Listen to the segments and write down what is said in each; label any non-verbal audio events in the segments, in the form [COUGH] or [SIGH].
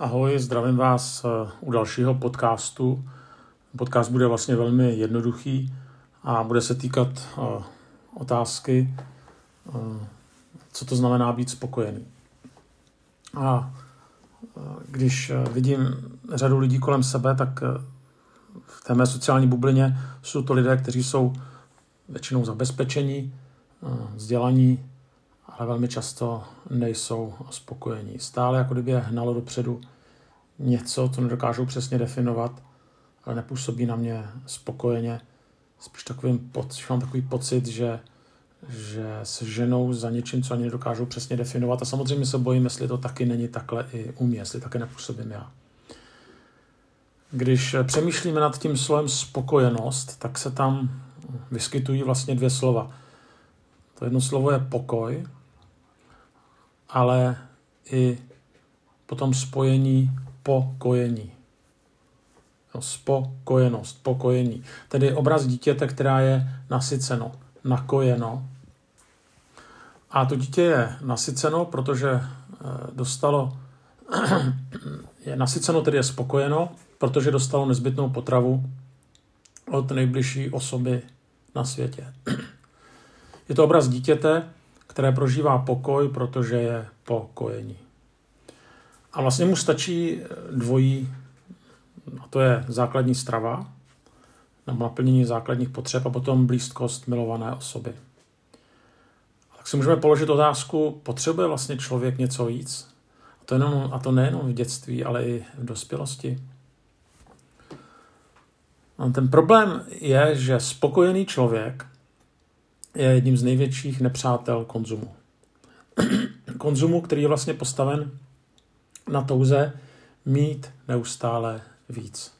Ahoj, zdravím vás eh, u dalšího podcastu. Podcast bude vlastně velmi jednoduchý a bude se týkat eh, otázky, eh, co to znamená být spokojený. A když vidím řadu lidí kolem sebe, tak v té mé sociální bublině jsou to lidé, kteří jsou většinou zabezpečení, vzdělaní, ale velmi často nejsou spokojení. Stále jako kdyby je hnalo dopředu něco, co nedokážou přesně definovat, ale nepůsobí na mě spokojeně. Spíš takovým, mám takový pocit, že, že se ženou za něčím, co ani nedokážou přesně definovat. A samozřejmě se bojím, jestli to taky není takhle i u mě, jestli taky nepůsobím já. Když přemýšlíme nad tím slovem spokojenost, tak se tam vyskytují vlastně dvě slova. To jedno slovo je pokoj, ale i potom spojení pokojení. No, spokojenost, pokojení. Tedy obraz dítěte, která je nasyceno, nakojeno. A to dítě je nasyceno, protože eh, dostalo, [CLEARS THROAT] je nasyceno, tedy je spokojeno, protože dostalo nezbytnou potravu od nejbližší osoby na světě. [CLEARS THROAT] Je to obraz dítěte, které prožívá pokoj, protože je pokojení. A vlastně mu stačí dvojí, a to je základní strava, nebo naplnění základních potřeb a potom blízkost milované osoby. Tak si můžeme položit otázku, potřebuje vlastně člověk něco víc? A to, jenom, a to nejenom v dětství, ale i v dospělosti. A ten problém je, že spokojený člověk je jedním z největších nepřátel konzumu. [CLEARS THROAT] konzumu, který je vlastně postaven na touze mít neustále víc.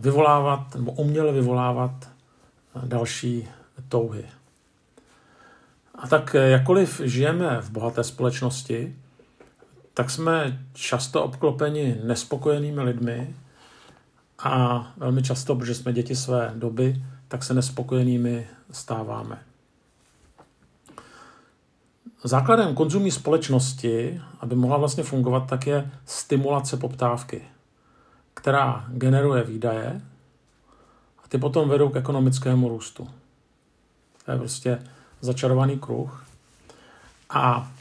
Vyvolávat nebo uměle vyvolávat další touhy. A tak jakkoliv žijeme v bohaté společnosti, tak jsme často obklopeni nespokojenými lidmi a velmi často, protože jsme děti své doby, tak se nespokojenými stáváme. Základem konzumní společnosti, aby mohla vlastně fungovat, tak je stimulace poptávky, která generuje výdaje a ty potom vedou k ekonomickému růstu. To je prostě začarovaný kruh. A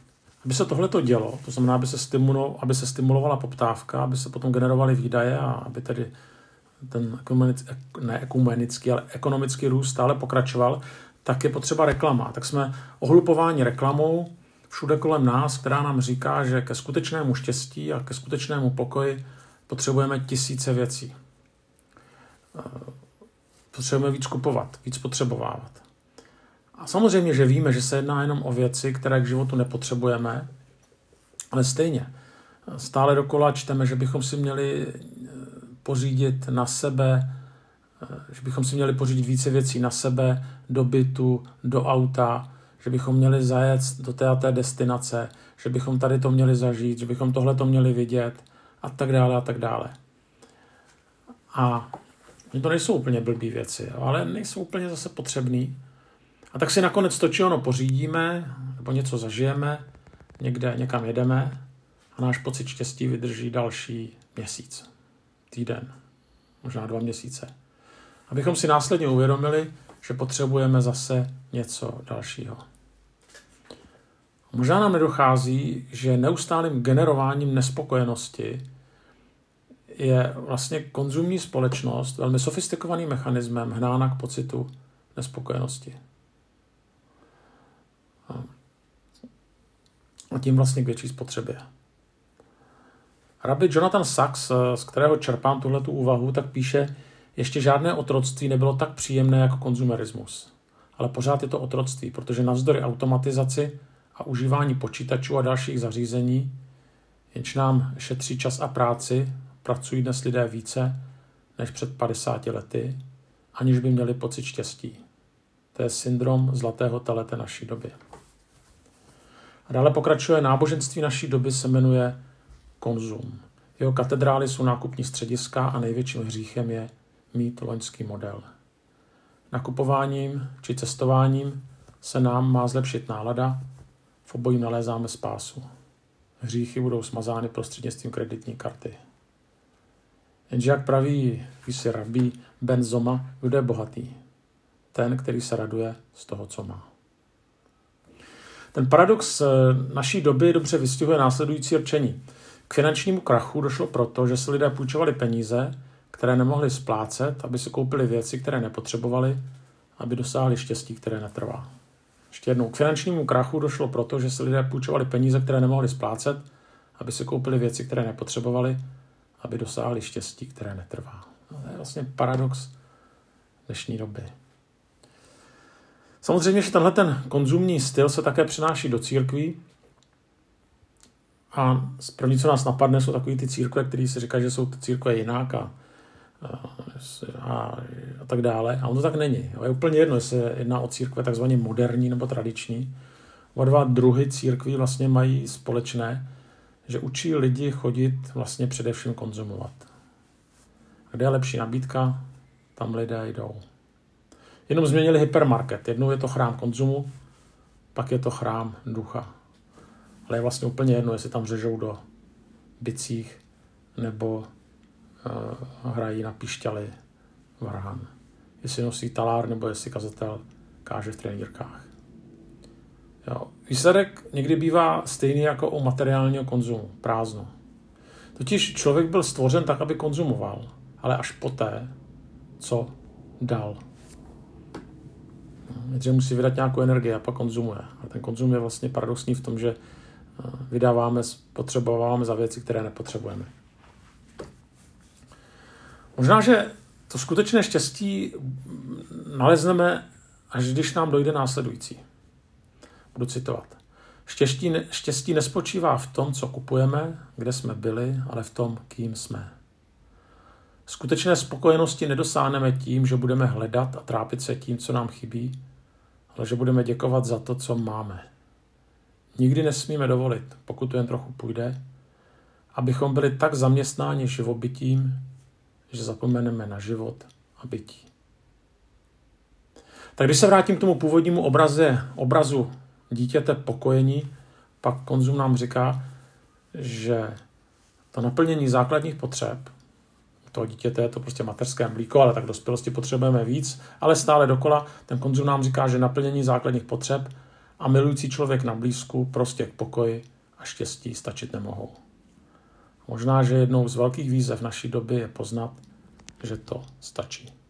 aby se tohle to dělo, to znamená, aby se, stimulo, aby se stimulovala poptávka, aby se potom generovaly výdaje a aby tedy ten ne ekumenický, ale ekonomický růst stále pokračoval, tak je potřeba reklama. Tak jsme ohlupováni reklamou všude kolem nás, která nám říká, že ke skutečnému štěstí a ke skutečnému pokoji potřebujeme tisíce věcí. Eh, potřebujeme víc kupovat, víc potřebovávat. A samozřejmě, že víme, že se jedná jenom o věci, které k životu nepotřebujeme, ale stejně. Stále dokola čteme, že bychom si měli pořídit na sebe Eh, že bychom si měli pořídit více věcí na sebe, do bytu, do auta, že bychom měli zajet do té a té destinace, že bychom tady to měli zažít, že bychom tohle to měli vidět a tak dále a tak dále. A to nejsou úplně blbý věci, ale nejsou úplně zase potřebný. A tak si nakonec to či ono pořídíme, nebo něco zažijeme, někde někam jedeme a náš pocit štěstí vydrží další měsíc, týden, možná dva měsíce abychom si následně uvědomili, že potřebujeme zase něco dalšího. Možná nám nedochází, že neustálým generováním nespokojenosti je vlastně konzumní společnost velmi sofistikovaným mechanismem hnána k pocitu nespokojenosti. A tím vlastně k větší spotřebě. Rabbi Jonathan Sachs, z kterého čerpám tuhletu úvahu, tak píše, ještě žádné otroctví nebylo tak příjemné jako konzumerismus. Ale pořád je to otroctví, protože navzdory automatizaci a užívání počítačů a dalších zařízení, jenž nám šetří čas a práci, pracují dnes lidé více než před 50 lety, aniž by měli pocit štěstí. To je syndrom zlatého telete naší doby. A dále pokračuje náboženství naší doby se jmenuje konzum. Jeho katedrály jsou nákupní střediska a největším hříchem je mít loňský model. Nakupováním či cestováním se nám má zlepšit nálada, v obojí nalézáme spásu. hříchy budou smazány prostřednictvím kreditní karty. Jenže jak praví si rabí Ben Zoma, kdo je bohatý? Ten, který se raduje z toho, co má. Ten paradox eh, naší doby dobře vystihuje následující rčení. K finančnímu krachu došlo proto, že si lidé půjčovali peníze, které nemohli splácet, aby si koupili věci, které nepotřebovali, aby dosáhli štěstí, které netrvá. Ještě jednou, k finančnímu krachu došlo proto, že si lidé půjčovali peníze, které nemohli splácet, aby si koupili věci, které nepotřebovali, aby dosáhli štěstí, které netrvá. No, to je vlastně paradox dnešní doby. Samozřejmě, že tenhle ten konzumní styl se také přináší do církví. A první, co nás napadne, jsou takové ty církve, které si říkají, že jsou ty církve jinak a, a, a tak dále. A on to tak není. Je úplně jedno, jestli se jedná o církve takzvaně moderní nebo tradiční. Oba dva druhy církví vlastně mají společné, že učí lidi chodit vlastně především konzumovat. Kde je lepší nabídka, tam lidé jdou. Jenom změnili hypermarket. Jednou je to chrám konzumu, pak je to chrám ducha. Ale je vlastně úplně jedno, jestli tam řežou do bicích nebo uh, hrají na pišťaly varhan. Jestli nosí talár nebo jestli kazatel káže v trenírkách. Jo. Výsledek někdy bývá stejný jako u materiálního konzumu, prázdno. Totiž člověk byl stvořen tak, aby konzumoval, ale až poté, co dal. Nejdřív musí vydat nějakou energii a pak konzumuje. A ten konzum je vlastně paradoxní v tom, že vydáváme, spotřebováváme za věci, které nepotřebujeme. Možná, že to skutečné štěstí nalezneme, až když nám dojde následující. Budu citovat. Štěstí, štěstí nespočívá v tom, co kupujeme, kde jsme byli, ale v tom, kým jsme. Skutečné spokojenosti nedosáhneme tím, že budeme hledat a trápit se tím, co nám chybí, ale že budeme děkovat za to, co máme. Nikdy nesmíme dovolit, pokud to jen trochu půjde, abychom byli tak zaměstnáni živobytím, že zapomeneme na život a bytí. Tak když se vrátím k tomu původnímu obraze, obrazu dítěte pokojení, pak konzum nám říká, že to naplnění základních potřeb toho dítěte je to prostě mateřské mlíko, ale tak dospělosti potřebujeme víc, ale stále dokola ten konzum nám říká, že naplnění základních potřeb a milující člověk na blízku prostě k pokoji a štěstí stačit nemohou. Možná, že jednou z velkých výzev naší doby je poznat, že to stačí.